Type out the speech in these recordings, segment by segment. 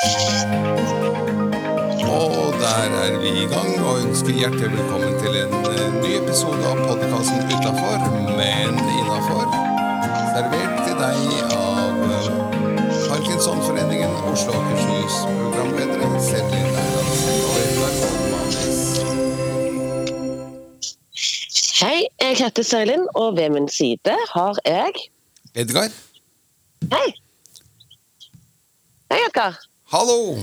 Og der er vi i gang og ønsker hjertelig velkommen til en eh, ny episode av podkasten Utafor, men innafor. Servert til deg av eh, Parkinsonforeningen Oslo og Akershus, programledere Selin Erlandsen og Edvard Holmanes. Hei, jeg heter Søylin, og ved min side har jeg Edgar, Hei! Hei, Edgar. Hallo!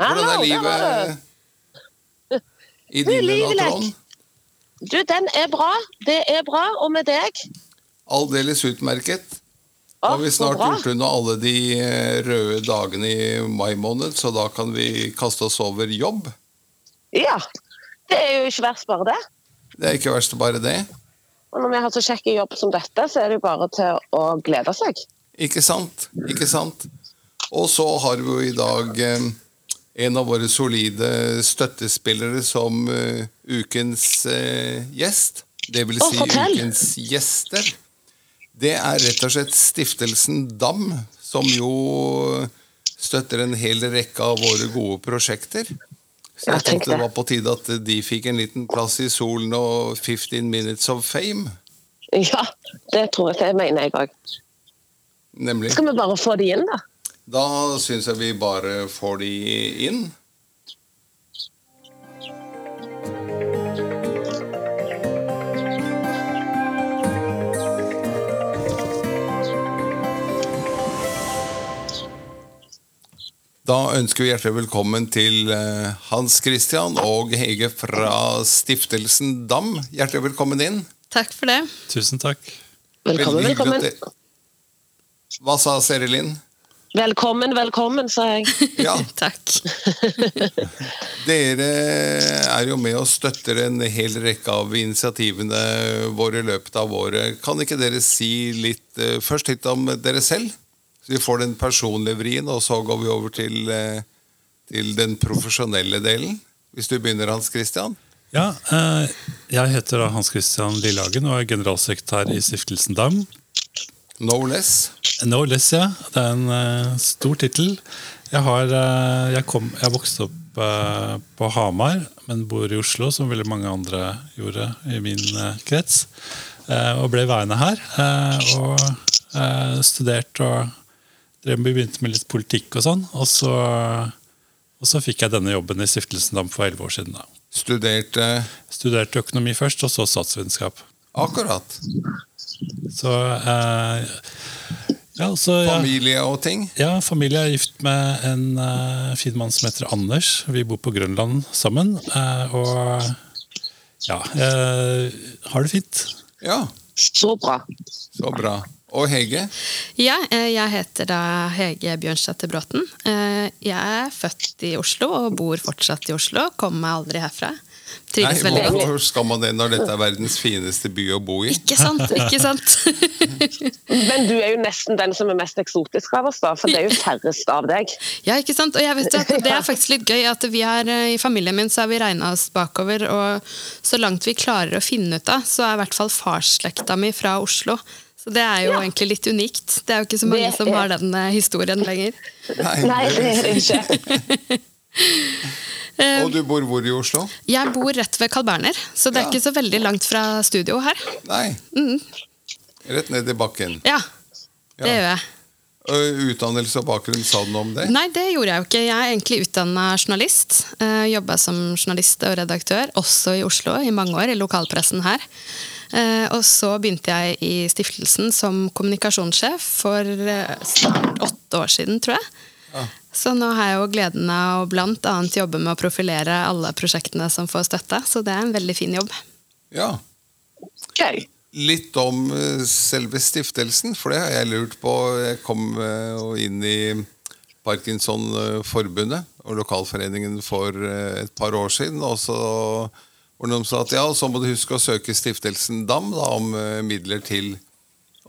Hvordan er livet i dine livet? Du, den er bra. Det er bra. Og med deg? Aldeles utmerket. Da har vi snart gjort unna alle de eh, røde dagene i mai måned, så da kan vi kaste oss over jobb. Ja. Det er jo ikke verst, bare det. Det er ikke verst bare det. Og når vi har så kjekk jobb som dette, så er det jo bare til å glede seg. Ikke sant? Ikke sant? Og så har vi jo i dag eh, en av våre solide støttespillere som eh, ukens eh, gjest. Det vil si ukens gjester. Det er rett og slett Stiftelsen DAM, som jo støtter en hel rekke av våre gode prosjekter. Så jeg tenkte det det. var på tide at de fikk en liten plass i solen og 15 minutes of fame. Ja, det tror jeg det mener jeg òg. Skal vi bare få de inn, da? Da syns jeg vi bare får de inn. Da ønsker vi hjertelig velkommen til eh, Hans Christian og Hege fra Stiftelsen DAM. Hjertelig velkommen inn. Takk for det. Tusen takk. Velkommen, velkommen. Hva sa Serilin? Velkommen, velkommen, sa jeg. Ja, Takk. Dere er jo med og støtter en hel rekke av initiativene våre i løpet av året. Kan ikke dere si litt, eh, først litt om dere selv? Så vi får den personlige vrien, og så går vi over til, eh, til den profesjonelle delen. Hvis du begynner, Hans Christian. Ja, eh, jeg heter Hans Christian Lillehagen og er generalsekretær i Stiftelsen DAM. No less. No less, ja. Det er en uh, stor tittel. Jeg, har, uh, jeg, kom, jeg vokste opp uh, på Hamar, men bor i Oslo, som veldig mange andre gjorde i min krets. og ble værende her. og studerte og drev, begynte med litt politikk og sånn. Og så, og så fikk jeg denne jobben i Stiftelsen DAM for elleve år siden. da. Studerte Studerte økonomi først, og så statsvitenskap. akkurat. Så eh, ja, så ja, Familie og ting. ja, familie er gift med en eh, fin mann som heter Anders. Vi bor på Grønland sammen. eh, og ja, eh, har det fint. Ja, Så bra. så bra. Og Hege? Ja, jeg heter da Hege Bjørnsæter Bråten. Eh, Jeg er født i Oslo og bor fortsatt i Oslo. Kommer meg aldri herfra. Trives veldig egentlig. hvorfor skal man det når dette er verdens fineste by å bo i? Ikke sant? ikke sant? Men du er jo nesten den som er mest eksotisk av oss, da. For det er jo færrest av deg. Ja, ikke sant? Og jeg vet at Det er faktisk litt gøy at vi har, eh, i familien min så har vi regna oss bakover, og så langt vi klarer å finne ut av, så er i hvert fall farsslekta mi fra Oslo. Så det er jo Ja. egentlig litt unikt. Det er jo ikke så mange Det som har den eh, historien lenger. Nei, det er det ikke. Og du bor hvor i Oslo? Jeg bor rett ved Carl Berner, så det er Ja. ikke så veldig langt fra studio her. Nei. Rett ned i bakken. Ja, det Ja. gjør jeg. Og Utdannelse og bakgrunn, sa du noe om det? Nei, det gjorde jeg jo ikke. Jeg er egentlig utdanna journalist. Uh, Jobba som journalist og redaktør, også i Oslo i mange år, i lokalpressen her. Eh, og så begynte jeg i stiftelsen som kommunikasjonssjef for eh, snart åtte år siden, tror jeg. Så nå har jeg jo gleden av å annet jobbe med å profilere alle prosjektene som får støtte, så det er en veldig fin jobb. Ja. Okay. Litt om eh, selve stiftelsen, for det har jeg lurt på. Jeg kom eh, inn i Parkinsonforbundet og lokalforeningen for eh, et par år siden. Og så var det noen som sa at ja, så må du huske å søke Stiftelsen DAM da, om midler til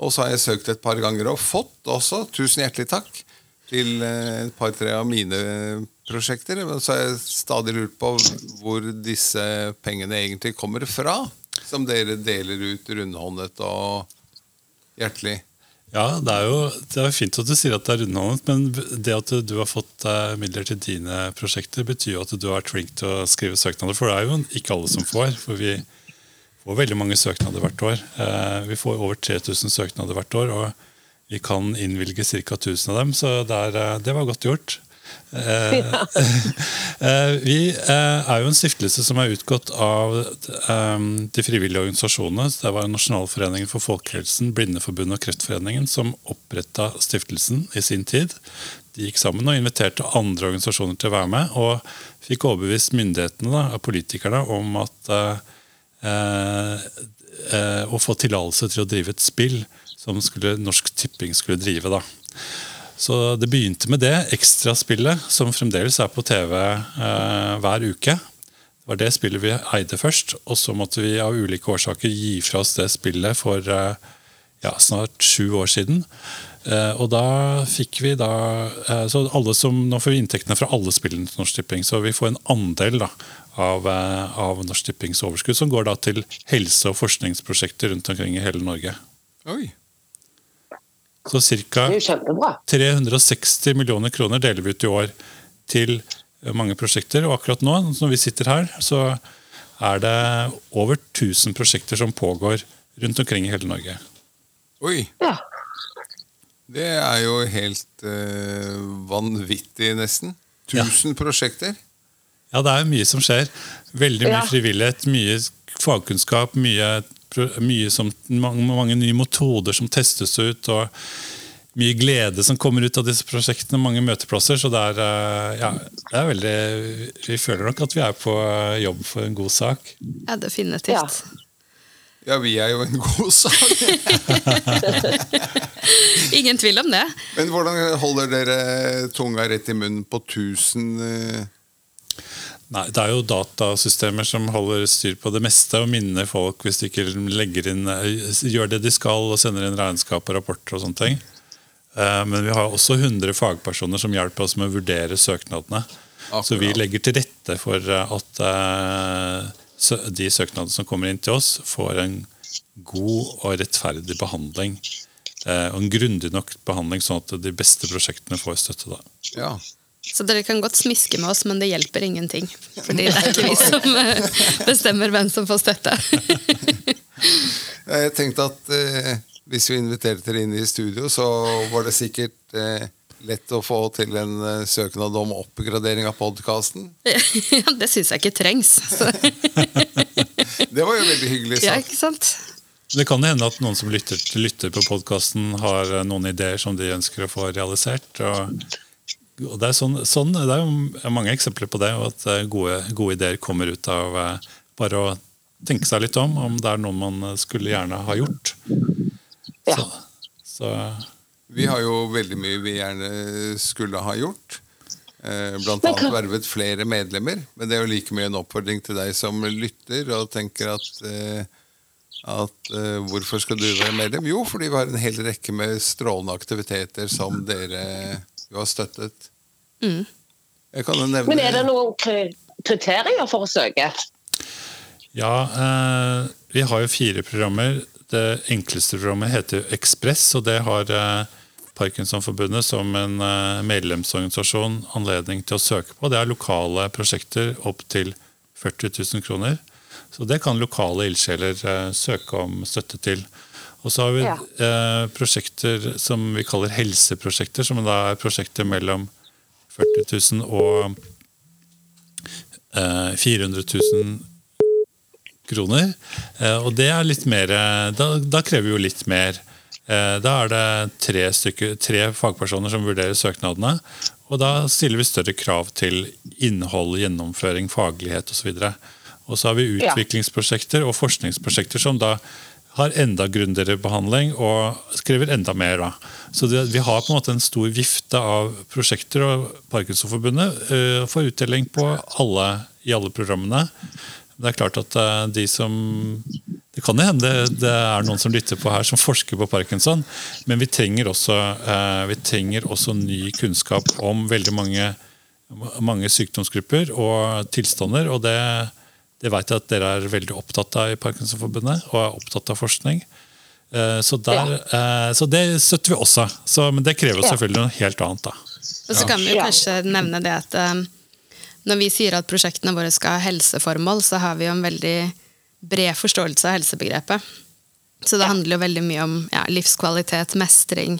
Og så har jeg søkt et par ganger og fått også. Tusen hjertelig takk til eh, et par-tre av mine prosjekter. Men så har jeg stadig lurt på hvor disse pengene egentlig kommer fra. Som dere deler ut rundhåndet og hjertelig. Ja, det er jo det er fint at du sier at det er rundhåndet, men det at du har fått eh, midler til dine prosjekter, betyr jo at du har vært flink til å skrive søknader. For det er jo ikke alle som får. For vi får veldig mange søknader hvert år. Eh, vi får over 3000 søknader hvert år, og vi kan innvilge ca. 1000 av dem, så det, er, eh, det var godt gjort. Eh, eh, vi eh, er jo en stiftelse som er utgått av de frivillige organisasjonene. Det var Nasjonalforeningen for folkehelsen, Blindeforbundet og Kreftforeningen som oppretta stiftelsen i sin tid. De gikk sammen og inviterte andre organisasjoner til å være med, og fikk overbevist myndighetene da, av politikerne om at eh, å få tillatelse til å drive et spill som skulle, Norsk Tipping skulle drive. da. Så det begynte med det ekstraspillet, som fremdeles er på TV eh, hver uke. Det var det spillet vi eide først, og så måtte vi av ulike årsaker gi fra oss det spillet for eh, ja, snart sju år siden. Eh, og da fikk vi da eh, så alle som, Nå får vi inntektene fra alle spillene til Norsk Tipping, så vi får en andel da, av, eh, av Norsk Tippings overskudd, som går da til helse- og forskningsprosjekter rundt omkring i hele Norge. Oi. Så ca. 360 millioner kroner deler vi ut i år til mange prosjekter. Og akkurat nå, når vi sitter her, så er det over 1000 prosjekter som pågår rundt omkring i hele Norge. Oi. Ja. Det er jo helt uh, vanvittig, nesten. 1000 ja. prosjekter. Ja, det er mye som skjer. Veldig mye ja. frivillighet, mye fagkunnskap, mye mye som, mange, mange, nye metoder som testes ut. og mye glede som kommer ut av disse prosjektene. Mange møteplasser. Så det er, eh, ja, det er veldig Vi føler nok at vi er på jobb for en god sak. Ja, definitivt. Ja. Ja, vi er jo en god sak. Ingen tvil om det. Men hvordan holder dere tunga rett i munnen på 1000 Nei, Det er jo datasystemer som holder styr på det meste og minner folk hvis de ikke inn, gjør det de skal og sender inn regnskap og rapporter. og sånne ting. Eh, men vi har også 100 fagpersoner som hjelper oss med å vurdere søknadene. Akkurat. Så vi legger til rette for eh, at eh, de søknadene som kommer inn til oss, får en god og rettferdig behandling. Og en grundig nok behandling, sånn at de beste prosjektene får støtte. da. Ja, så dere kan godt smiske med oss, men det hjelper ingenting. Fordi det er ikke vi som eh, bestemmer hvem som får støtte. Jeg tenkte at eh, hvis vi inviterte dere inn i studio, så var det sikkert eh, lett å få til en eh, søknad om oppgradering av podkasten. Ja, det syns jeg ikke trengs. det var jo veldig hyggelig sagt. Ja, ikke sant? Det kan hende at noen som lytter, lytter på podkasten, har eh, noen ideer som de ønsker å få realisert. og og det er, sånn, sånn, det er mange eksempler på det, og at eh, gode, gode, ideer kommer ut av eh, bare å tenke seg litt om, om det er noe man skulle gjerne ha gjort. Ja. Så, så. Vi har jo veldig mye vi gjerne skulle ha gjort. Eh, blant annet vervet flere medlemmer. Men det er jo like mye en oppfordring til deg som lytter og tenker at, at hvorfor skal du være medlem? Jo, fordi vi har en hel rekke med strålende aktiviteter som dere jo har støttet. Mm. Nevne... Men er det noen kriterier for å søke? Ja, eh, vi har jo fire programmer. Det enkleste programmet heter Ekspress, og det har eh, Parkinsonforbundet som en eh, medlemsorganisasjon anledning til å søke på. Det er lokale prosjekter opp til 40 000 kroner. Så det kan lokale ildsjeler eh, søke om støtte til. Og så har vi ja. eh, prosjekter som vi kaller helseprosjekter, som da er prosjekter mellom 40 000 og eh, 400 000 kroner. Eh, og det er litt mer Da, da krever vi jo litt mer. Eh, da er det tre, stykker, tre fagpersoner som vurderer søknadene. Og da stiller vi større krav til innhold, gjennomføring, faglighet osv. Og så har vi utviklingsprosjekter og forskningsprosjekter som da har enda grundigere behandling og skriver enda mer. Da. Så det, Vi har på en måte en stor vifte av prosjekter, og Parkinsonforbundet uh, får utdeling på alle, i alle programmene. Det er klart at uh, de som Det kan hende det, er noen som lytter på her som forsker på parkinson, men vi trenger også, uh, vi trenger også ny kunnskap om veldig mange, mange sykdomsgrupper og tilstander. og det det vet jeg at dere er veldig opptatt av i Parkinsonforbundet, og er opptatt av forskning. Eh, så, der, ja. så det støtter vi også. Så, men det krever selvfølgelig noe helt annet. da. Og så kan vi jo kanskje nevne det at eh, når vi sier at prosjektene våre skal ha helseformål, så har vi jo en veldig bred forståelse av helsebegrepet. Så det handler jo veldig mye om ja, livskvalitet, mestring.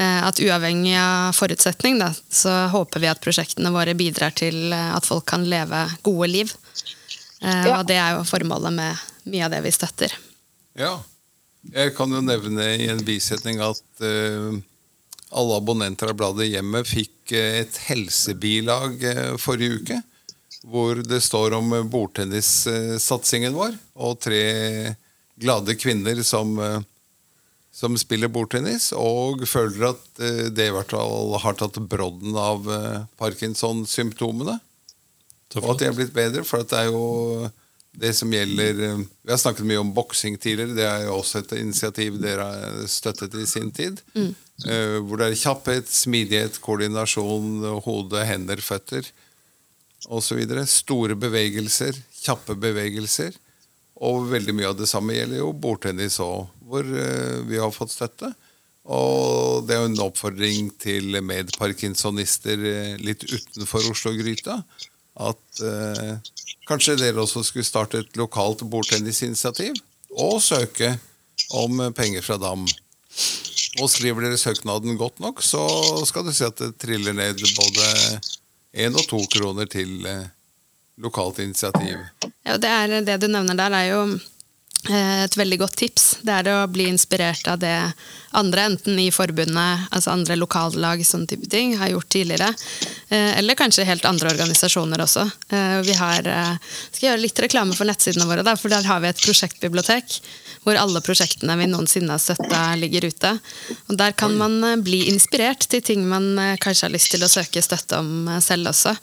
Eh, at uavhengig av forutsetning, da, så håper vi at prosjektene våre bidrar til eh, at folk kan leve gode liv. Eh, Ja. Og det er jo formålet med mye av det vi støtter. Ja. Jeg kan jo nevne i en bisetning at eh, alle abonnenter av bladet Hjemmet fikk eh, et helsebilag eh, forrige uke. Hvor det står om eh, bordtennissatsingen vår, og tre glade kvinner som, eh, som spiller bordtennis, og føler at det i hvert fall har tatt brodden av Parkinson-symptomene. Og at de er blitt bedre, for at det er jo det som gjelder eh, Vi har snakket mye om boksing tidligere. Det er jo også et initiativ dere har støttet i sin tid. Eh, hvor det er kjapphet, smidighet, koordinasjon, hode, hender, føtter osv. Store bevegelser, kjappe bevegelser. Og veldig mye av det samme gjelder jo bordtennis òg, hvor eh, vi har fått støtte. Og det er jo en oppfordring til medparkinsonister litt utenfor Oslo-gryta. At eh, kanskje dere også skulle starte et lokalt bordtennisinitiativ og søke om eh, penger fra DAM. Og skriver dere søknaden godt nok, så skal du se at det triller ned både én og to kroner til eh, lokalt initiativ. Ja, det, er, det du nevner der, er jo eh, et veldig godt tips. Det er å bli inspirert av det andre, enten i forbundet, altså andre lokallag, sånne type ting, har gjort tidligere. Eh, Eller kanskje helt andre organisasjoner også. Eh, Vi har, eh, skal gjøre litt reklame for nettsidene våre, da, for der har vi et prosjektbibliotek. Hvor alle prosjektene vi noensinne har støtta, ligger ute. Og Der kan man eh, bli inspirert til ting man eh, kanskje har lyst til å søke støtte om eh, selv også.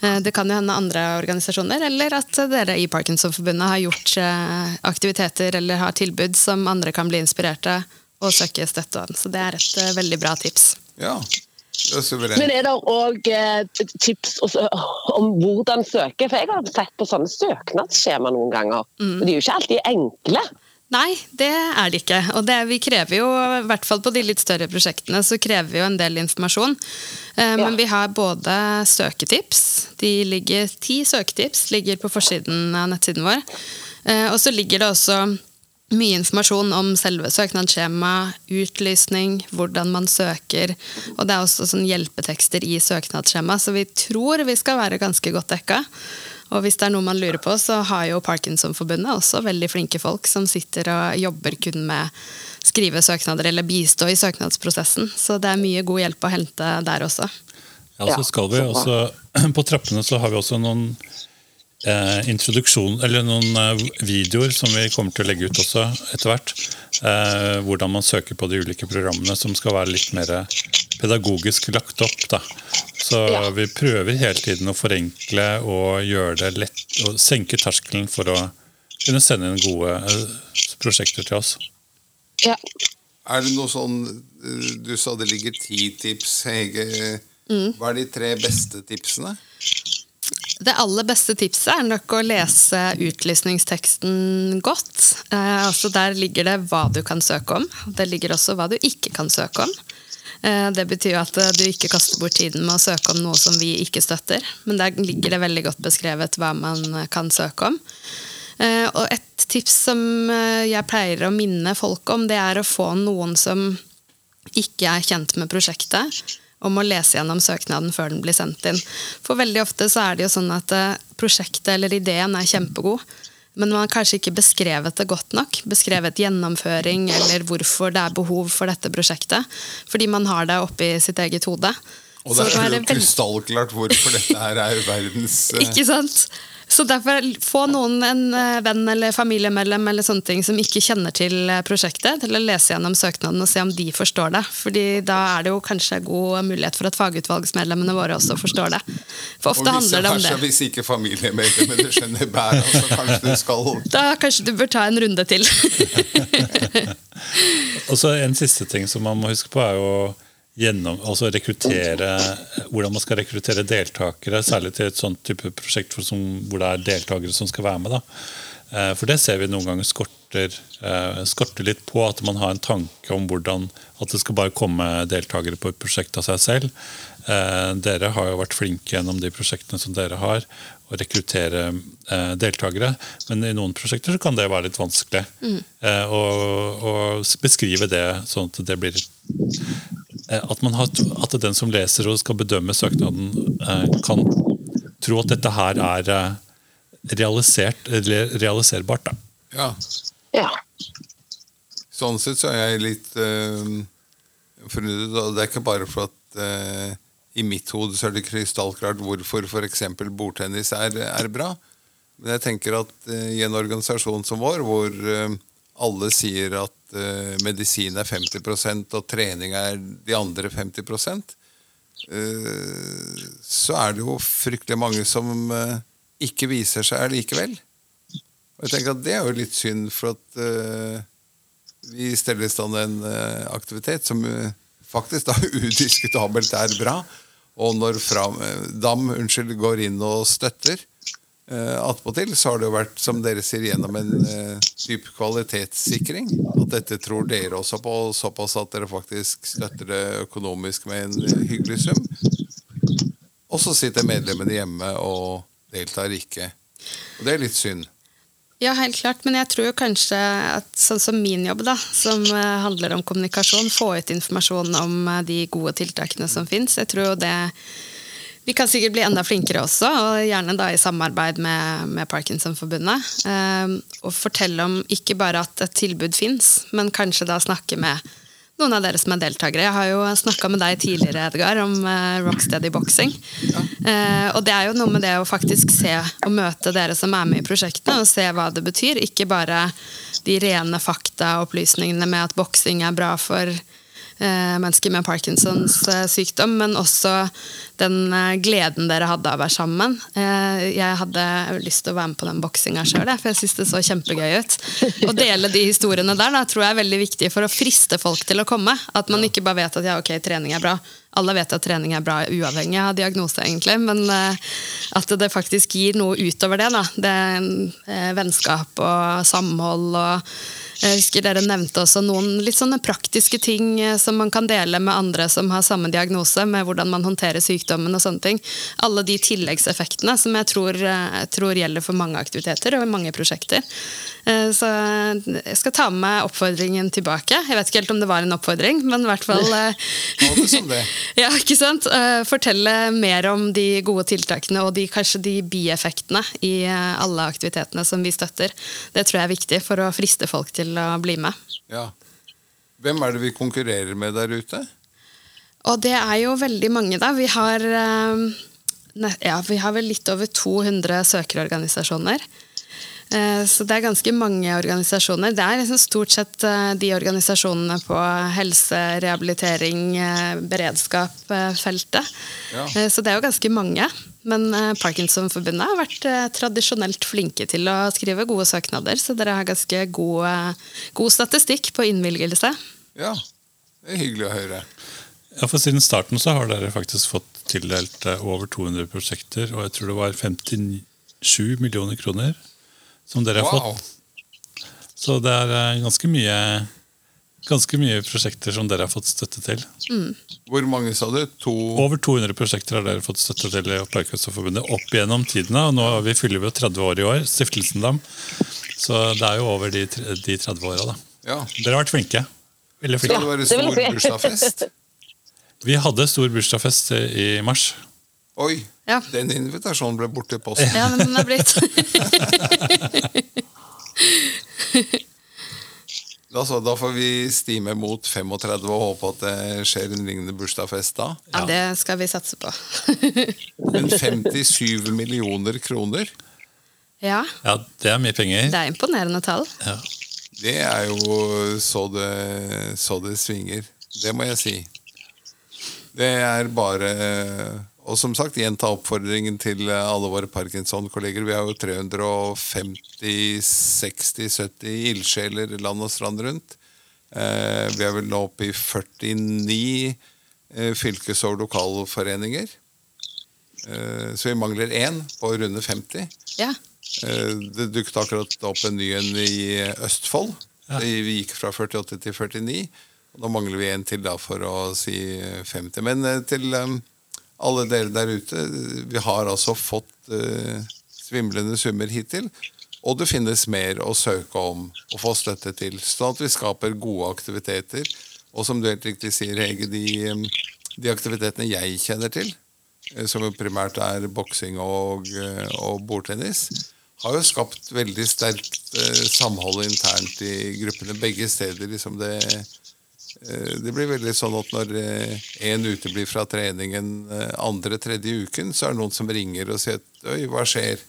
Eh, Det kan jo hende andre organisasjoner, eller at dere i Parkinsonforbundet har gjort eh, aktiviteter eller har tilbud som andre kan bli inspirert av og søke støtte om. Så det er et eh, veldig bra tips. Ja, det er suverent. Men er det òg tips om hvordan søke? For jeg har sett på sånne søknadsskjema noen ganger. Og de er jo ikke alltid enkle. Nei, det er det ikke. Og det, vi krever jo, i hvert fall på de litt større prosjektene, så krever vi jo en del informasjon. Eh, Men vi har både søketips, de ligger, ti søketips ligger på forsiden av nettsiden vår. Eh, Og så ligger det også mye informasjon om selve søknadsskjema, utlysning, hvordan man søker. Og det er også sånn hjelpetekster i søknadsskjema, så vi tror vi skal være ganske godt dekka. Og hvis det er noe man lurer på, så har jo Parkinsonforbundet også veldig flinke folk som sitter og jobber kun med skrive søknader eller bistå i søknadsprosessen. Så det er mye god hjelp å hente der også. Ja, så skal vi også, På trappene så har vi også noen eh, introduksjon, eller noen eh, videoer som vi kommer til å legge ut også etter hvert. Eh, hvordan man søker på de ulike programmene, som skal være litt mer pedagogisk lagt opp. Da. Så Ja. vi prøver hele tiden å forenkle og gjøre det lett, og senke terskelen for å kunne sende inn gode eh, prosjekter til oss. Ja. Er det noe sånn eh, Du sa det ligger ti tips, Hege. Hva er de tre beste tipsene? Det aller beste tipset er nok å lese utlysningsteksten godt. Eh, altså der ligger det hva du kan søke om. Det ligger også hva du ikke kan søke om. Eh, det betyr jo at eh, du ikke kaster bort tiden med å søke om noe som vi ikke støtter. Men der ligger det veldig godt beskrevet hva man eh, kan søke om. Og et tips som jeg pleier å minne folk om, det er å få noen som ikke er kjent med prosjektet, om å lese gjennom søknaden før den blir sendt inn. For veldig ofte så er det jo sånn at prosjektet eller ideen er kjempegod, men man har kanskje ikke beskrevet det godt nok. Beskrevet gjennomføring eller hvorfor det er behov for dette prosjektet. Fordi man har det oppi sitt eget hode. Og det er er det veld- krystallklart hvorfor dette her er verdens eh, Ikke sant? Så derfor få noen, en eh, venn eller familiemedlem eller sånne ting som ikke kjenner til eh, prosjektet, til å lese gjennom søknaden og se om de forstår det. Fordi da er det jo kanskje god mulighet for at fagutvalgsmedlemmene våre også forstår det. For ofte handler det om det. hvis ikke familiemedlemmene skjønner bæret, så kanskje du skal Da kanskje du bør ta en runde til. Og så En siste ting som man må huske på, er jo gjennom, altså rekruttere, hvordan man skal rekruttere deltakere, særlig til et sånt type prosjekt som, hvor det er deltakere som skal være med. Da. Eh, For det ser vi noen ganger skorter, eh, skorter litt på at man har en tanke om hvordan at det skal bare komme deltakere på et prosjekt av seg selv. Eh, dere har jo vært flinke gjennom de prosjektene som dere har, å rekruttere eh, deltakere. Men i noen prosjekter så kan det være litt vanskelig. Mm. Eh, å beskrive det sånn at det blir at, har, at, den som leser og skal bedømme søknaden, eh, kan tro at dette her er realisert, realiserbart. Da. Ja. ja. Sånn sett så er jeg litt uh, forundret. Og det er ikke bare for at uh, i mitt hode så er det krystallklart hvorfor f.eks. bordtennis er, er, bra. Men jeg tenker at uh, i en organisasjon som vår, hvor alle sier at uh, medisin er 50% og trening er de andre 50% så er det jo fryktelig mange som ikke viser seg likevel. Og jeg tenker at Det er jo litt synd, for at vi steller i stand en aktivitet som faktisk da udiskutabelt er bra. Og når fram, DAM unnskyld, går inn og støtter eh, attpåtil, så har det jo vært, som dere sier, gjennom en uh, dyp kvalitetssikring. At dette tror dere også på, såpass at dere faktisk støtter det økonomisk med en eh, hyggelig sum. Og så sitter medlemmene hjemme og deltar ikke. Og det er litt synd. Ja, helt klart. Men jeg tror kanskje at sånn som min jobb, da, som handler om kommunikasjon, få ut informasjon om de gode tiltakene som fins. Jeg tror det Vi kan sikkert bli enda flinkere også, og gjerne da i samarbeid med, med Parkinsonforbundet. Eh, og fortelle om ikke bare at et tilbud fins, men kanskje da snakke med noen av dere som er deltakere. Jeg har jo snakka med deg tidligere, Edgar, om eh, Rocksteady boksing. Ja. Uh, og det er jo noe med det å faktisk se og møte dere som er med i prosjektene, og se hva det betyr. Ikke bare de rene faktaopplysningene med at boksing er bra for Eh, mennesker med Parkinsons eh, sykdom, men også den eh, gleden dere hadde av å være sammen. Jeg hadde lyst til å være med på den boksinga sjøl, for jeg syns det så kjempegøy ut. Å dele de historiene der da, tror jeg er veldig viktig for å friste folk til å komme. At man ikke bare vet at ja, ok, trening er bra. Alle vet at trening er bra uavhengig av diagnose, egentlig, men at det faktisk gir noe utover det. da. Det er Vennskap og samhold og jeg husker Dere nevnte også noen litt sånne praktiske ting eh, som man kan dele med andre som har samme diagnose, med hvordan man håndterer sykdommen og sånne ting. Alle de tilleggseffektene som jeg tror, jeg eh, tror gjelder for mange aktiviteter og mange prosjekter. Eh, så jeg skal ta med meg oppfordringen tilbake. Jeg vet ikke helt om det var en oppfordring, men i hvert fall ja, ikke sant? Fortelle mer om de gode tiltakene og de, kanskje de bieffektene i alle aktivitetene som vi støtter. Det tror jeg er viktig for å friste folk til til å bli med. Ja. Hvem er det vi konkurrerer med der ute? Og det er jo veldig mange, da. Vi har, eh, ja, vi har vel litt over 200 søkerorganisasjoner. Eh, så det er ganske mange organisasjoner. Det er liksom stort sett eh, de organisasjonene på helse, rehabilitering, beredskap-feltet. Ja. Så det er jo ganske mange. Men eh, Parkinsonforbundet har vært eh, tradisjonelt flinke til å skrive gode søknader, så dere har ganske god, eh, god statistikk på innvilgelse. Ja, det er hyggelig å høre. Ja, for Siden starten så har dere faktisk fått tildelt over 200 prosjekter, og jeg tror det var 57 millioner kroner som dere har wow. fått. Så det er ganske mye ganske mye prosjekter som dere har fått støtte til. Mm. Hvor mange sa du? To... Over 200 prosjekter har dere fått støtte til i Parkinsonforbundet opp gjennom tidene. og Nå har vi fyller vi 30 år i år, Stiftelsen dem. Så det er jo over de, de 30 åra. Ja. Dere har vært flinke. Veldig flinke. Skal det være stor bursdagsfest? Vi hadde stor bursdagsfest i mars. Oi! Ja. Den invitasjonen ble borte i posten. Ja, men den er blitt Altså, da får vi stime mot 35 og håpe at det skjer en lignende bursdagsfest da. Ja, det skal vi satse på. Men 57 millioner kroner? Ja. ja. Det er mye penger. Det er imponerende tall. Ja. Det er jo så det, så det svinger. Det må jeg si. Det er bare og som sagt, gjenta oppfordringen til alle våre Parkinson-kolleger. Vi har jo 350-60-70 ildsjeler land og strand rundt. Eh, vi er vel nå oppe i 49 eh, fylkes- og lokalforeninger. Eh, så vi mangler én på å runde 50. Ja. Eh, Det dukket akkurat opp en ny en i Østfold. Vi gikk fra 48 til 49. og Nå mangler vi en til da for å si 50. Men eh, til eh, alle dere der ute, vi har altså fått uh, svimlende summer hittil. Og det finnes mer å søke om og få støtte til, sånn at vi skaper gode aktiviteter. Og som du helt riktig sier, Hege, de, de aktivitetene jeg kjenner til, eh, som jo primært er boksing og, eh, og bordtennis, har jo skapt veldig sterkt samhold internt i gruppene begge steder. liksom det det blir veldig sånn at når én uteblir fra treningen eh, andre, tredje uken, så er det noen som ringer og sier at Oi, hva skjer?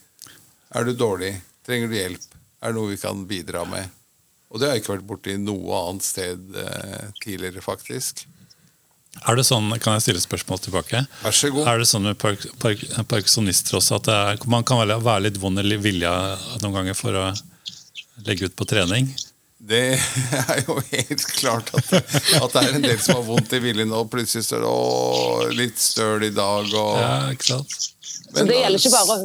Er du dårlig? Trenger du hjelp? Er det noe vi kan bidra med? Og det har jeg ikke vært borti noe annet sted eh, tidligere, faktisk. Er det sånn, Kan jeg stille spørsmål tilbake? Vær så god. Er det sånn med park, park, parkinsonister også at er, man kan være, være litt vond i vilja noen ganger for å legge ut på trening? Det er jo helt klart at, at det er en del som har vondt i viljen, og plutselig står det å, litt støl i dag. Og, Ja, ikke sant? Så det gjelder ikke bare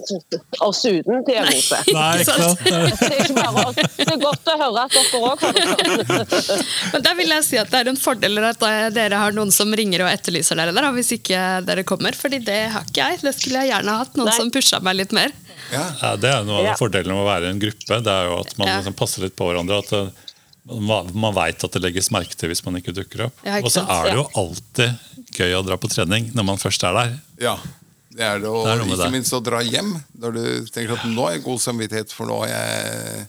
oss uten diagnose. Nei, ikke sant? Det er, ikke bare oss. det er godt å høre at dere òg har det sånn. Men der vil jeg si at det er en fordel at dere har noen som ringer og etterlyser dere der, hvis ikke dere kommer. Fordi det har ikke jeg. Det skulle jeg gjerne hatt. Noen Nei. som pusha meg litt mer. Ja. Ja, det er noe av Ja. fordelen med å være i en gruppe. Det er jo at man liksom passer litt på hverandre. at det, man, man veit at det legges merke til hvis man ikke dukker opp. Ja, ikke og så sant? er det jo alltid gøy å dra på trening når man først er der. Ja, det er det. Og Det er ikke det. minst å dra hjem. Når du tenker at nå har jeg god samvittighet, for nå har jeg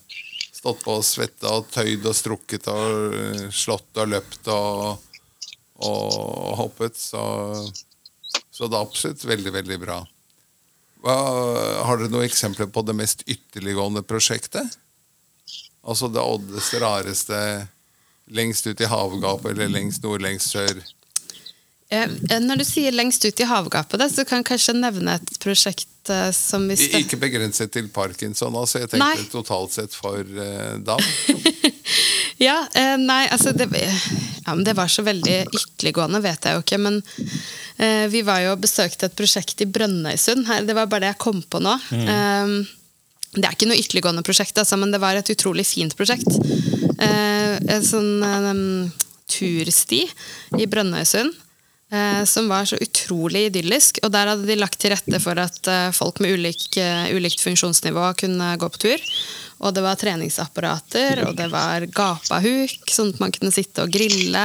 stått på og svetta og tøyd og strukket og øh, slått og løpt og, og hoppet. Så, så det er absolutt veldig, veldig bra. Hva, har dere noen eksempler på det mest ytterliggående prosjektet? Altså det oddeste, rareste, lengst ut i havgapet eller lengst nord, lengst sør? Eh, eh, Når du sier lengst ut i havgapet, så kan jeg kanskje nevne et prosjekt eh, som vi I- Ikke begrenset til parkinson, altså. Jeg tenkte Nei. totalt sett for uh, DAM. Ja, eh, nei, altså det, ja, men det var så veldig ytterliggående, vet jeg jo ikke. Men eh, vi var jo og besøkte et prosjekt i Brønnøysund. Her, det var bare det jeg kom på nå. Eh, det er ikke noe ytterliggående prosjekt, altså, men det var et utrolig fint prosjekt. Eh, en sånn eh, tursti i Brønnøysund. Eh, Som var så utrolig idyllisk. Og der hadde de lagt til rette for at eh, folk med ulik, eh, ulikt funksjonsnivå kunne gå på tur. Og det var treningsapparater, og det var gapahuk, sånn at man kunne sitte og grille.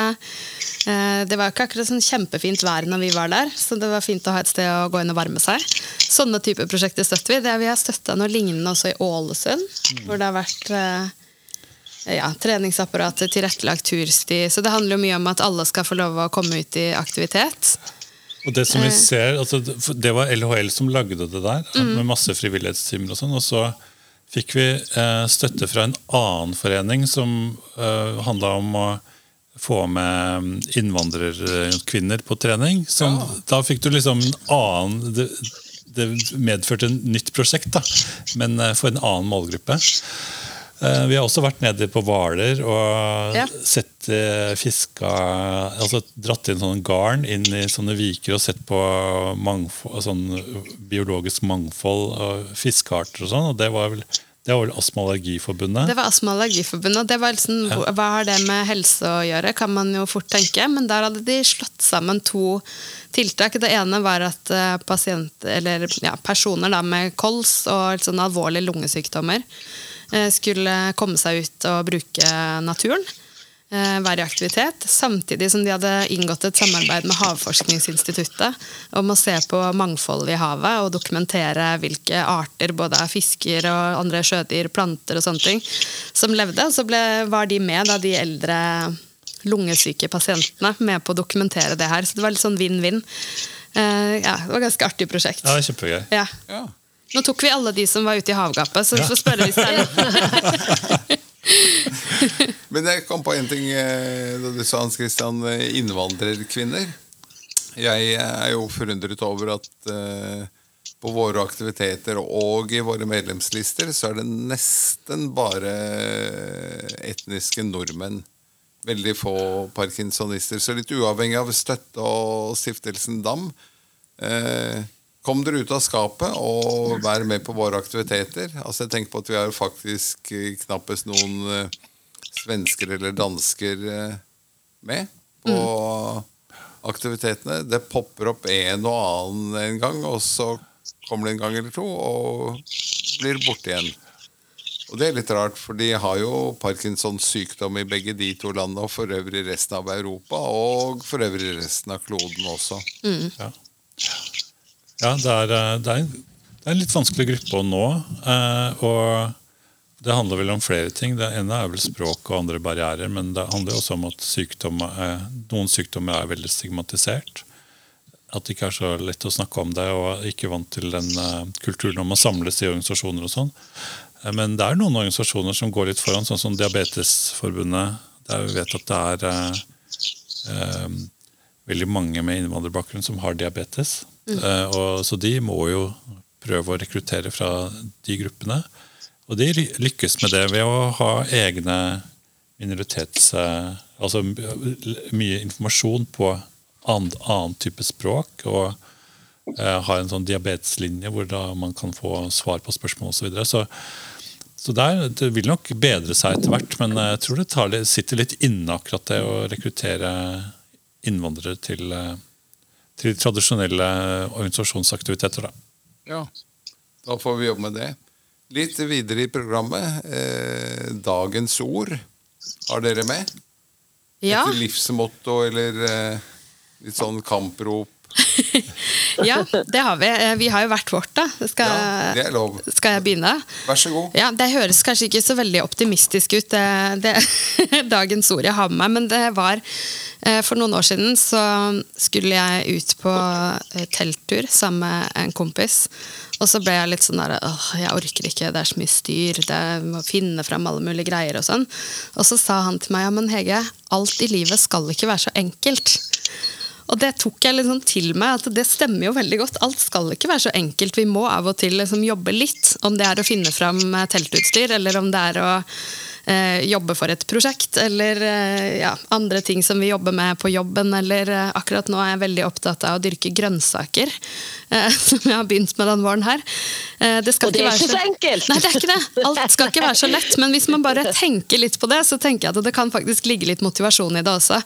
Det var ikke akkurat sånn kjempefint vær når vi var der, så det var fint å ha et sted å gå inn og varme seg. Sånne typer prosjekter støtter vi. Det Vi har støtta noe lignende også i Ålesund, hvor det har vært ja, treningsapparater, tilrettelagt tursti. Så det handler jo mye om at alle skal få lov å komme ut i aktivitet. Og det som vi Eh. ser, altså, det var LHL som lagde det der, Mm. med masse frivillighetstimer og sånn. Og så fikk vi eh, støtte fra en annen forening som eh, handla om å få med innvandrerkvinner på trening. Så Da fikk du liksom en annen det, det medførte en nytt prosjekt, da, men eh, for en annen målgruppe. Eh, Vi har også vært nede på Hvaler og Ja. sett eh, fiska altså Dratt inn sånne garn inn i sånne viker og sett på mangfold, sånn biologisk mangfold og fiskearter og sånn. Og det var vel, det var vel Astma- og Allergiforbundet. Det var Astma- og Allergiforbundet. Det var liksom, ja. Hva har det med helse å gjøre, kan man jo fort tenke. Men der hadde de slått sammen to tiltak. Det ene var at eh, pasient, eller, ja, personer da, med kols og sånn alvorlige lungesykdommer skulle komme seg ut og bruke naturen. eh, Være i aktivitet. Samtidig som de hadde inngått et samarbeid med Havforskningsinstituttet om å se på mangfoldet i havet og dokumentere hvilke arter, både av fisker og andre sjødyr, planter og sånne ting, som levde. Så ble, var de med, da, de eldre lungesyke pasientene, med på å dokumentere det her. Så det var litt sånn vinn-vinn. Uh, ja, det var et ganske artig prosjekt. Ja, det var kjempegøy. Ja. Ja. Nå tok vi alle de som var ute i havgapet, så vi får spørre hvis det er Men jeg kom på en ting eh, da du sa Hans Christian, eh, innvandrerkvinner. Jeg er jo forundret over at eh, på våre aktiviteter og i våre medlemslister så er det nesten bare etniske nordmenn. Veldig få parkinsonister. Så litt uavhengig av støtte og stiftelsen DAM, eh, Kom dere ut av skapet og vær med på våre aktiviteter. Altså jeg tenker på at Vi har faktisk eh, knappest noen eh, svensker eller dansker eh, med på aktivitetene. Det popper opp en og annen en gang, og så kommer det en gang eller to og blir borte igjen. Og Det er litt rart, for de har jo Parkinsons sykdom i begge de to landene, og for øvrig resten av Europa, og for øvrig resten av kloden også. Ja, ja det, er, eh, det, er en, det er en litt vanskelig gruppe å nå. Eh, og det handler vel om flere ting. Det ene er vel språk og andre barrierer, men det handler også om at sykdom, eh, noen sykdommer er veldig stigmatisert. At det ikke er så lett å snakke om det, og ikke vant til den kulturen om å samles i organisasjoner og sånn. Men det er noen organisasjoner som går litt foran, sånn som Diabetesforbundet. Der vi vet at det er eh, veldig mange med innvandrerbakgrunn som har diabetes. Eh, og, så de må jo prøve å rekruttere fra de gruppene. Og de lykkes med det ved å ha egne minoritets... Eh, altså mye informasjon på annen, annen type språk. og eh, har en sånn diabeteslinje hvor da man kan få svar på spørsmål osv. Så, videre. så så der, Det vil nok bedre seg etter hvert, men jeg tror det tar, sitter litt inne akkurat det å rekruttere innvandrere til, eh, til tradisjonelle organisasjonsaktiviteter. Da. Ja, da får vi jobbe med det. Litt videre i programmet. Eh, dagens ord. Har dere med? Ja, Et livsmotto eller eh, litt sånn kamprop? ja, det har vi. Eh, Vi har jo hvert vårt, da. Skal, Ja, det er lov. skal jeg begynne? Vær så god. Ja, Det høres kanskje ikke så veldig optimistisk ut, det, det dagens ord jeg har med meg, men det var eh, For noen år siden så skulle jeg ut på eh, telttur sammen med en kompis. Og så ble jeg litt sånn der åh, jeg orker ikke, det er så mye styr, det må finne fram alle mulige greier og sånn. Og så sa han til meg ja, men Hege, alt i livet skal ikke være så enkelt. Og det tok jeg liksom til meg, at det stemmer jo veldig godt. Alt skal ikke være så enkelt. Vi må av og til liksom jobbe litt. Om det er å finne fram eh, teltutstyr, eller om det er å jobbe for et prosjekt, eller eh, ja, andre ting som vi jobber med på jobben. Eller eh, akkurat nå er jeg veldig opptatt av å dyrke grønnsaker, eh, som jeg har begynt med den våren her. Eh, det skal Og det er ikke så enkelt. Nei, det er ikke det. Alt skal ikke være så lett. Men hvis man bare tenker litt på det, så tenker jeg at det kan faktisk ligge litt motivasjon i det også.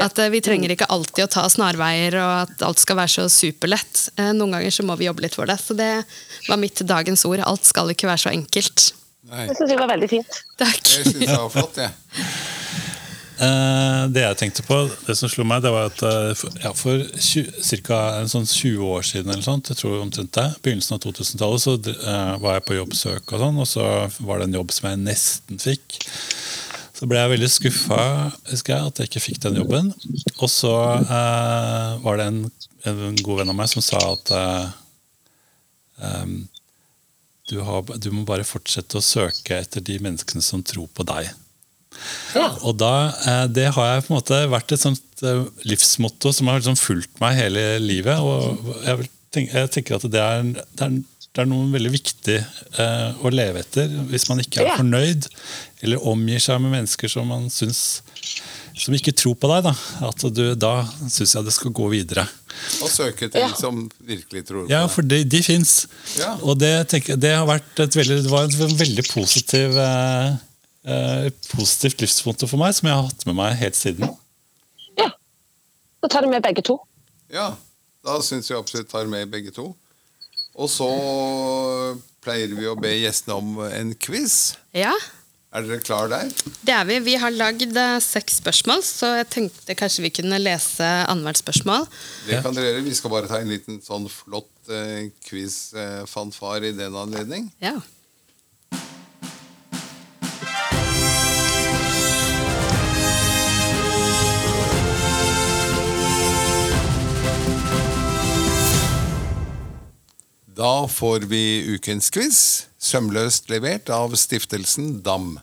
At eh, vi trenger ikke alltid å ta snarveier, og at alt skal være så superlett. Eh, Noen ganger så må vi jobbe litt for det. Så det var mitt dagens ord. Alt skal ikke være så enkelt. Nei, Det syns jeg var veldig fint. Takk. det syns jeg var flott, jeg. Uh, det jeg tenkte på, det som slo meg, det var at uh, for, ja, for ca. sånn 20 år siden, eller sånt, jeg tror omtrent det, begynnelsen av 2000-tallet, så uh, var jeg på jobbsøk, og sånn, og så var det en jobb som jeg nesten fikk. Så ble jeg veldig skuffa husker jeg, at jeg ikke fikk den jobben. Og så eh, var det en, en god venn av meg som sa at em, du, har, du må bare fortsette å søke etter de menneskene som tror på deg. Og da, eh, Det har jeg på en måte vært et sånt eh, livsmotto som har liksom fulgt meg hele livet. og Jeg, tenke, jeg tenker at det er, det er, det er noe veldig viktig eh, å leve etter hvis man ikke er fornøyd, eller omgir seg med mennesker som man syns som ikke tror på deg. Da, at du, da syns jeg det skal gå videre. Og søke til Ja. som virkelig tror på deg. Ja, for de, de fins. Ja. Og det, tenker, det, har vært et veldig, det var et veldig positiv, eh, eh, positivt livsmotto for meg, som jeg har hatt med meg helt siden. Ja. Da tar det med begge to. Ja, da syns jeg absolutt tar med begge to. Og så pleier vi å be gjestene om en quiz. Ja, Er dere klar der? det er vi. Vi har lagd eh, seks spørsmål, så jeg tenkte kanskje vi kunne lese annethvert spørsmål. Det kan dere gjøre. Vi skal bare ta en liten sånn flott eh, quiz-fanfar i den anledning. Ja. Da får vi ukens quiz, sømløst levert av stiftelsen DAM.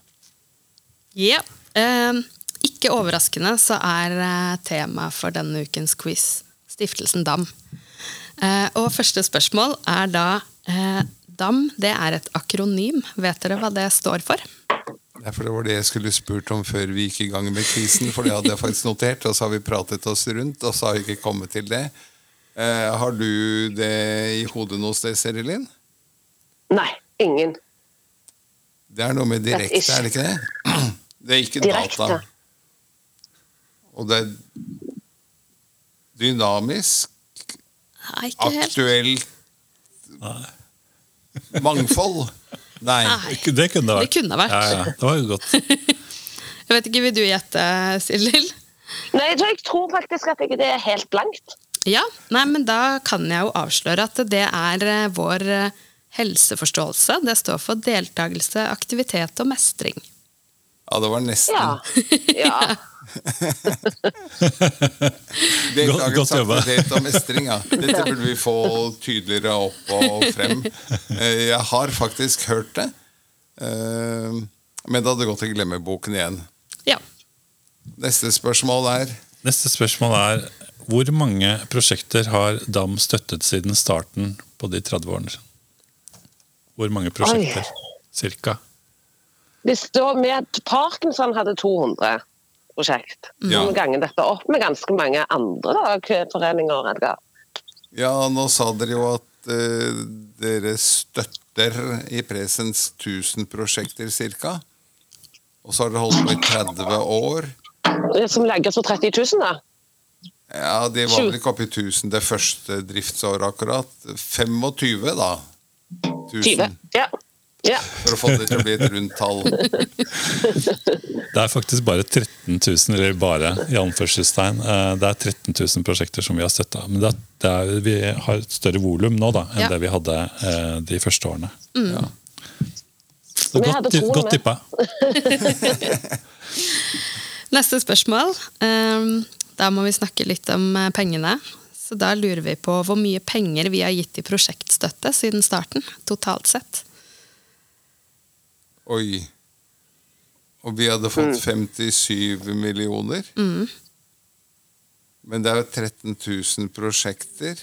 Ja. Eh, ikke overraskende så er tema temaet for denne ukens quiz Stiftelsen DAM. Eh, og første spørsmål er da eh, DAM det er et akronym. Vet dere hva det står for? Ja, for Det var det jeg skulle spurt om før vi gikk i gang med quizen. For det hadde jeg faktisk notert, og så har vi pratet oss rundt, og så har vi ikke kommet til det. Eh, har du det i hodet noe sted, Serilin? Nei, ingen. Det er noe med direkte, er det ikke det? Det er ikke Direkte. data. Og det er dynamisk, Nei, aktuelt Mangfold? Nei. Nei. Det kunne det vært. Det kunne vært. Ja, ja, det var jo godt. Jeg vet ikke, Vil du gjette, Sildil? Nei, jeg tror, jeg tror faktisk at det er helt blankt. Ja, nei, men da kan jeg jo avsløre at det er eh, vår eh, helseforståelse. Det står for deltakelse, aktivitet og mestring. Ja, det var nesten. Ja. ja. Deltakelse, Godt- godt jobba. aktivitet og mestring, ja. Dette burde vi få tydeligere opp og frem. Eh, Jeg har faktisk hørt det, eh, men det hadde gått i glemmeboken igjen. Ja. Neste spørsmål er Neste spørsmål er hvor mange prosjekter har DAM støttet siden starten på de 30 årene? Hvor mange prosjekter? Cirka. Det står med Parkinson hadde 200 prosjekt. Ja. Ganger dette opp med ganske mange andre da, køforeninger. Edgar. Ja, nå sa dere jo at eh, dere støtter i presens 1000 prosjekter cirka. Og så har dere holdt på i 30 år. Det Som legges for 30 000, da. Ja, de var vel ikke oppe i 1000 det første driftsåret akkurat. 25, da. 20. Ja. ja. For å få det til å bli et rundt tall. Det er faktisk bare 13 000, eller bare i anførselstegn, eh, det er 13 000 prosjekter som vi har støtta. Men det er, det er, vi har et større volum nå da, enn Ja. det vi hadde eh, de første årene. Ja. Så godt, godt tippa. Neste spørsmål. Ehm, Da må vi snakke litt om eh, pengene. Så da lurer vi på hvor mye penger vi har gitt i prosjektstøtte siden starten, totalt sett. Oi. Og vi hadde fått 57 millioner. Men det er jo 13 000 prosjekter.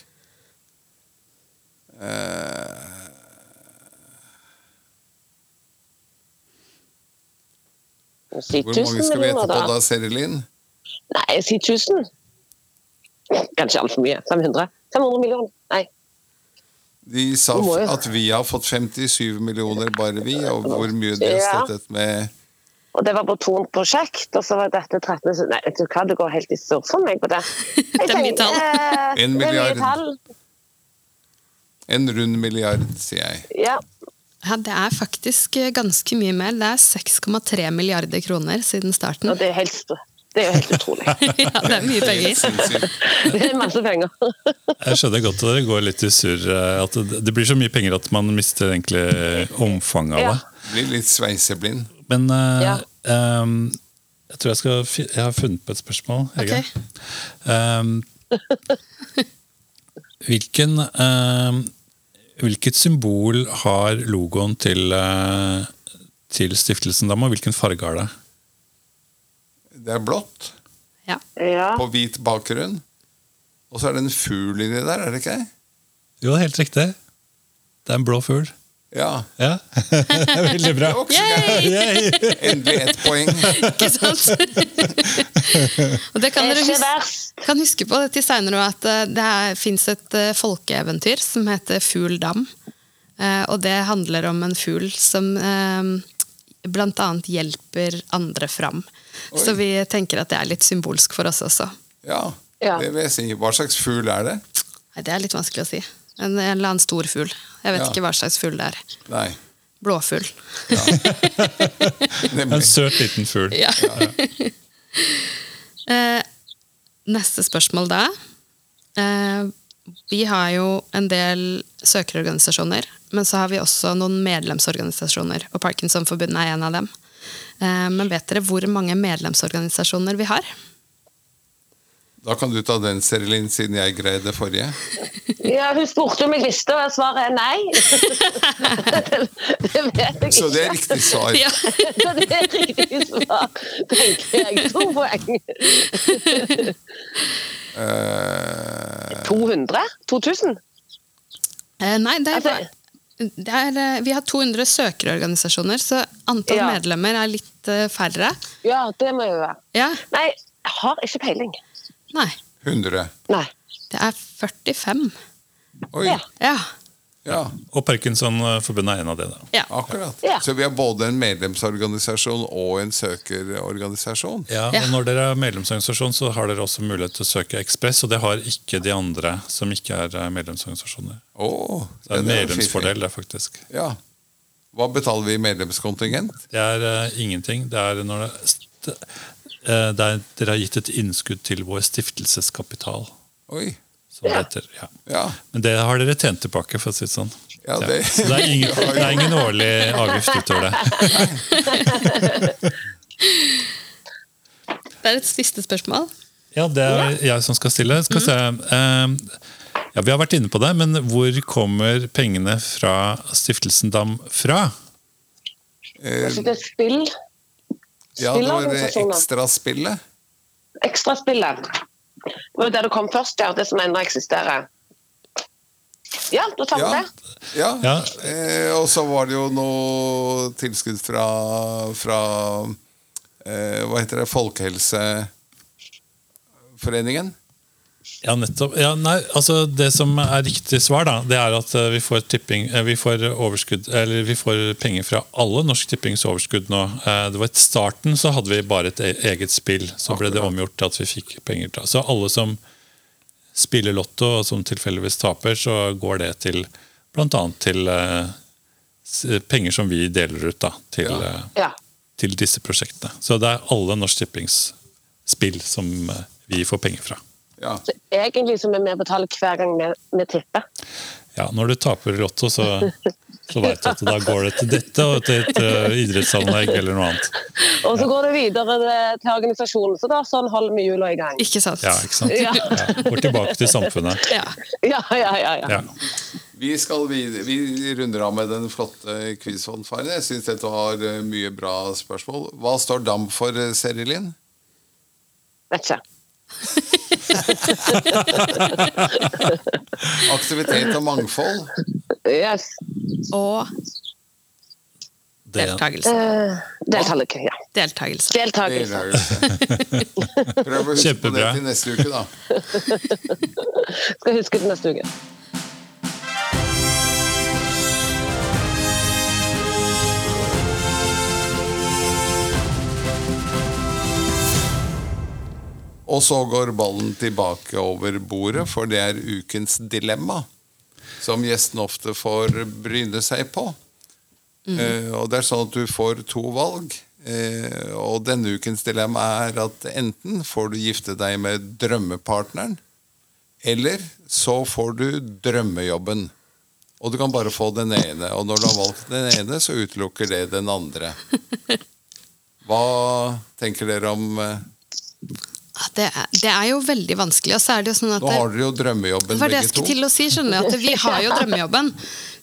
Eh, Si hvor mange skal vi gjette på da. da, Serilin? Nei, si 1000. Kanskje altfor mye. 500? 500 millioner? Nei. De sa at vi har fått 57 millioner, bare vi. Og hvor mye det har støttet med Og det var på to prosjekt, og så var dette 13 Nei, vet du hva, det går helt i surr for meg på det. Jeg Det er mye tall. eh, En milliard. en rund milliard, sier jeg. Ja. Ja, Det er faktisk ganske mye mer. Det er 6,3 milliarder kroner siden starten. Og det er, helt, det er jo helt utrolig. ja, det er mye penger. Det er masse penger. Jeg skjønner godt at det går litt i surr. eh, At det, det blir så mye penger at man mister egentlig omfanget av Ja. Blir litt sveiseblind. Men uh, Ja. um, jeg tror jeg skal fi- Jeg har funnet på et spørsmål. Hege. Okay. Um, hvilken um, Hvilket symbol har logoen til, uh, til stiftelsen Dam, og hvilken farge har det? Det er blått Ja. Ja. på hvit bakgrunn. Og så er det en fugl inni der, er det ikke? Jo, helt riktig. Det er en blå fugl. Ja. Ja, Veldig bra. Yay! Endelig ett poeng. Ikke sant? og det kan er dere huske, kan huske på til seinere at eh, det fins et eh, folkeeventyr som heter Fugl dam. Eh, Og det handler om en fugl som bl.a. hjelper andre fram. Oi. Så vi tenker at det er litt symbolsk for oss også. Ja, Ja. det vil jeg si. Hva slags fugl er det? Nei, det er litt vanskelig å si. En, en eller annen stor fugl. Jeg vet Ja. ikke hva slags fugl det er. Nei. Blåfugl. En søt liten fugl. Ja. Eh, Neste spørsmål da. Eh, Vi har jo en del søkerorganisasjoner, men så har vi også noen medlemsorganisasjoner, og Parkinsonforbundet er en av dem. Eh, Men vet dere hvor mange medlemsorganisasjoner vi har? Da kan du ta den, Serilin, siden jeg greide forrige. Ja, hun spurte om jeg visste, og svaret er nei. det, det vet jeg Så det er riktig svar. Ja. Så det er riktig svar, tenker jeg. To poeng. Eh, 200? 2000? Eh, Nei, det er, Altså- er, eh, vi har 200 søkerorganisasjoner, så antall Ja. medlemmer er litt eh, færre. Ja, det må jo være. Ja, Nei, jeg har ikke peiling. nei. 100. Nei. Det er 45. Oi, Ja. Ja. Ja, Og Parkinsonforbundet er en av det. da. ja. akkurat. Ja. Så vi har både en medlemsorganisasjon og en søkerorganisasjon. Ja, og Når dere er medlemsorganisasjon, så har dere også mulighet til å søke Ekspress, og det har ikke de andre som ikke er eh, medlemsorganisasjoner. Åh, Så det er en medlemsfordel, det, faktisk. Ja. Hva betaler vi i medlemskontingent? Det er uh, ingenting. Det er når det, st- eh, det er, Dere har gitt et innskudd til vår stiftelseskapital, Oi, som det heter. Ja. ja. Men det har dere tjent tilbake, for å si det sånn. Ja, det- Så det er ingen, det er ingen årlig avgift utover det. Det er et siste spørsmål. Ja, det er jeg som skal stille. Skal se. Eh, Ja, Vi har vært inne på det, men hvor kommer pengene fra Stiftelsen Dam fra? Eh, det er spill. ja, det var ekstraspillet. Ekstraspillet. Det var jo det du kom først, ja. Det som ennå eksisterer. Ja, da tar vi Ja. det. Ja. Ja. Eh, og så var det jo noe tilskudd fra, fra eh, Hva heter det? Folkehelseforeningen? Ja, nettopp. Ja, nei, altså Det som er riktig svar, da, det er at eh, vi får, tipping, eh, vi får, overskudd, eller vi får penger fra alle Norsk Tippings overskudd nå. Eh, Det var et starten så hadde vi bare et e- eget spill. Så ble det omgjort til at vi fikk penger. Da. Så alle som spiller Lotto og som tilfeldigvis taper, så går det til bl.a. til penger som vi deler ut da, til, Ja. til disse prosjektene. Så det er alle Norsk Tippings spill som vi får penger fra. Ja. Så egentlig som er med å betale hver gang vi, vi tipper. Ja, når du taper i Lotto, så, så vet du at da går det til dette og til et uh, idrettsanlegg eller noe annet. Og så går det videre til organisasjonen, så da sånn holder vi hjula i gang. Ikke sant? Ja, ikke sant? Ja. Ja, går tilbake til samfunnet. Ja. Ja, ja, ja. ja. Ja. Vi, skal vi runder av med den flotte quizfanfaren. Jeg syns dette var eh, mye bra spørsmål. Hva står DAM for, eh, Serilin? Vet ikke. Aktivitet og mangfold. Yes. Og Det, deltakelse. Uh, Deltakelse. Ja. Deltakelse. Deltakelse. Deltakelse. Prøv å huske på det til neste uke, da. Skal huske til neste uke. Og så går ballen tilbake over bordet, for det er ukens dilemma. Som gjesten ofte får bryne seg på. Eh, og det er sånn at du får to valg. Uh, og denne ukens dilemma er at enten får du gifte deg med drømmepartneren, eller så får du drømmejobben. Og du kan bare få den ene. Og når du har valgt den ene, så utelukker det den andre. Hva tenker dere om Ah, Det er, det er jo veldig vanskelig. Og så er det jo sånn at Nå har dere jo drømmejobben, det var det jeg begge skulle to. til å si, skjønner jeg, At vi har jo drømmejobben.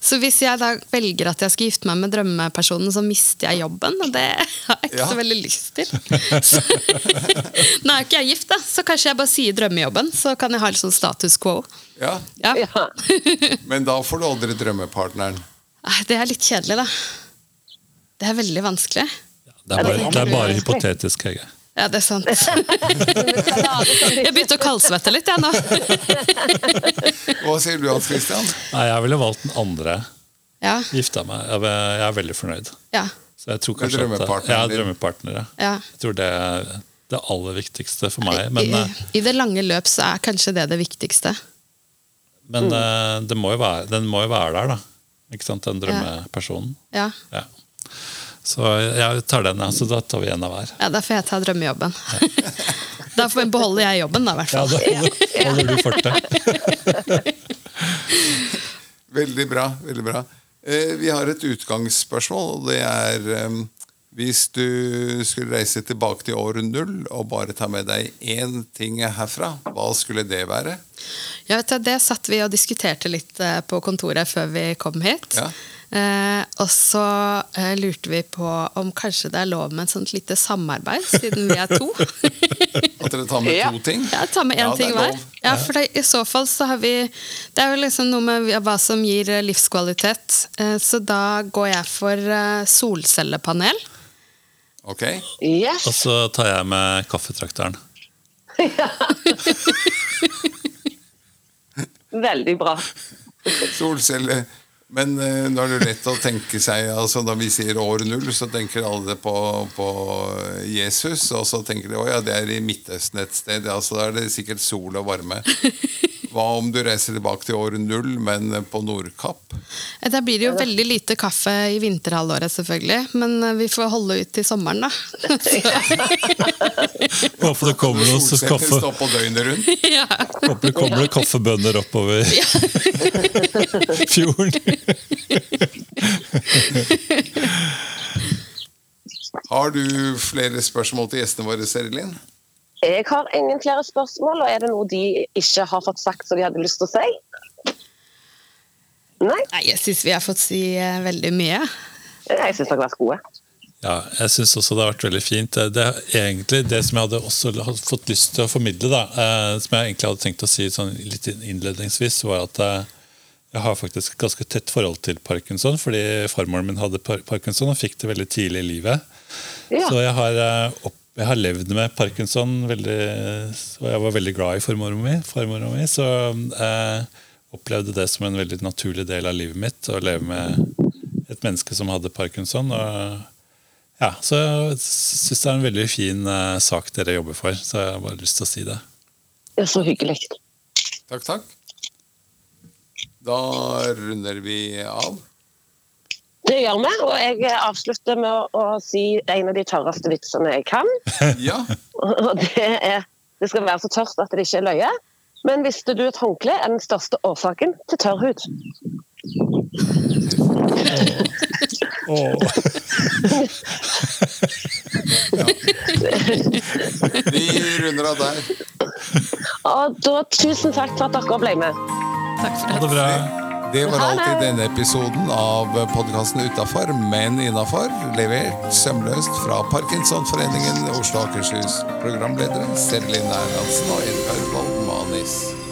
Så hvis jeg da velger at jeg skal gifte meg med drømmepersonen, så mister jeg jobben. Og det har jeg ikke Ja. så veldig lyst til. Så, nå er jo ikke jeg gift, da, så kanskje jeg bare sier drømmejobben. Så kan jeg ha litt sånn status quo. Ja, Ja. Ja. Men da får du aldri drømmepartneren. Det er litt kjedelig, da. Det er veldig vanskelig. det, er bare, det er bare hypotetisk, Hege. Ja, det er sant. Jeg begynte å kaldsvette litt, jeg nå. Hva sier du, Hans Christian? Nei, jeg ville valgt den andre. Ja, Gifta meg. Jeg er- veldig fornøyd. ja, Så jeg tror kanskje kanskje at Ja, drømmepartnere. ja. Jeg tror det er det aller viktigste for meg. Men, I, eh, I det lange løp så er kanskje det det viktigste. men mm. det må jo være, den må jo være der, da. Ikke sant, Den drømmepersonen. Ja, Ja. Så jeg tar den, ja. Så da tar vi en av hver. ja Da får jeg ta drømmejobben. Da får- beholder jeg jobben, da, i hvert fall. Ja, da holder, du fortet. Veldig bra. veldig bra. Eh, vi har et utgangsspørsmål, og det er Hvis du skulle reise tilbake til år null og bare ta med deg én ting herfra, hva skulle det være? Ja, vet du, det satt vi og diskuterte litt eh, på kontoret før vi kom hit. Ja. Eh, og så eh, lurte vi på om kanskje det er lov med et sånt lite samarbeid, siden vi er to. At dere tar med to ting? Ja, ta med én Ja, ting er hver. Ja, for det, I så fall så har vi Det er jo liksom noe med hva som gir eh, livskvalitet. Eh, Så da går jeg for eh, solcellepanel. Ok. Yes. Og så tar jeg med kaffetrakteren. Veldig bra. Solcelle. Men eh, nå er det lett å tenke seg altså Når vi sier år null, så tenker alle på, på Jesus. Og så tenker de å ja, det er i Midtøsten et sted. Altså, da er det sikkert sol og varme. Hva om du reiser tilbake til år null, men på Nordkapp? Da blir det jo veldig lite kaffe i vinterhalvåret, selvfølgelig. Men eh, vi får holde ut til sommeren, da. Håper det kommer noen så kaffe, står på døgnet rundt. ja. håper det kommer noen kaffebønner oppover fjorden. Har du flere spørsmål til gjestene våre, Serilin? Jeg har ingen flere spørsmål, og er det noe de ikke har fått sagt som de hadde lyst til å si? Nei, Nei, jeg syns vi har fått si eh, veldig mye. jeg syns dere har vært gode. Ja, jeg syns også det har vært veldig fint. Det er egentlig det som jeg hadde også fått lyst til å formidle, da, eh, som jeg egentlig hadde tenkt å si sånn litt innledningsvis, var at eh, jeg har faktisk et ganske tett forhold til parkinson, fordi farmoren min hadde parkinson og fikk det veldig tidlig i livet. Ja. Så jeg har, eh, opp, jeg har levd med parkinson, veldig, og jeg var veldig glad i farmora min. farmoren mi så jeg opplevde det som en veldig naturlig del av livet mitt, å leve med et menneske som hadde parkinson. og ja, så jeg syns det er en veldig fin uh, sak dere jobber for, så jeg har bare lyst til å si det. Det er så hyggelig. Takk, takk. Da runder vi av. Det gjør vi, og jeg avslutter med å, å si en av de tørreste vitsene jeg kan. Ja. Og det er Det skal være så tørt at det ikke er løye. Men visste du at håndkle er den største årsaken til tørr hud? Vi runder av der. Og da tusen takk for at dere ble med. Takk for det. Ha det bra. Det var alt i denne episoden av podkasten Utafor, men innafor. Levert sømløst fra Parkinsonforeningen Oslo og Akershus. Programledere Serlin Erlandsen og Edgar Wold Manis.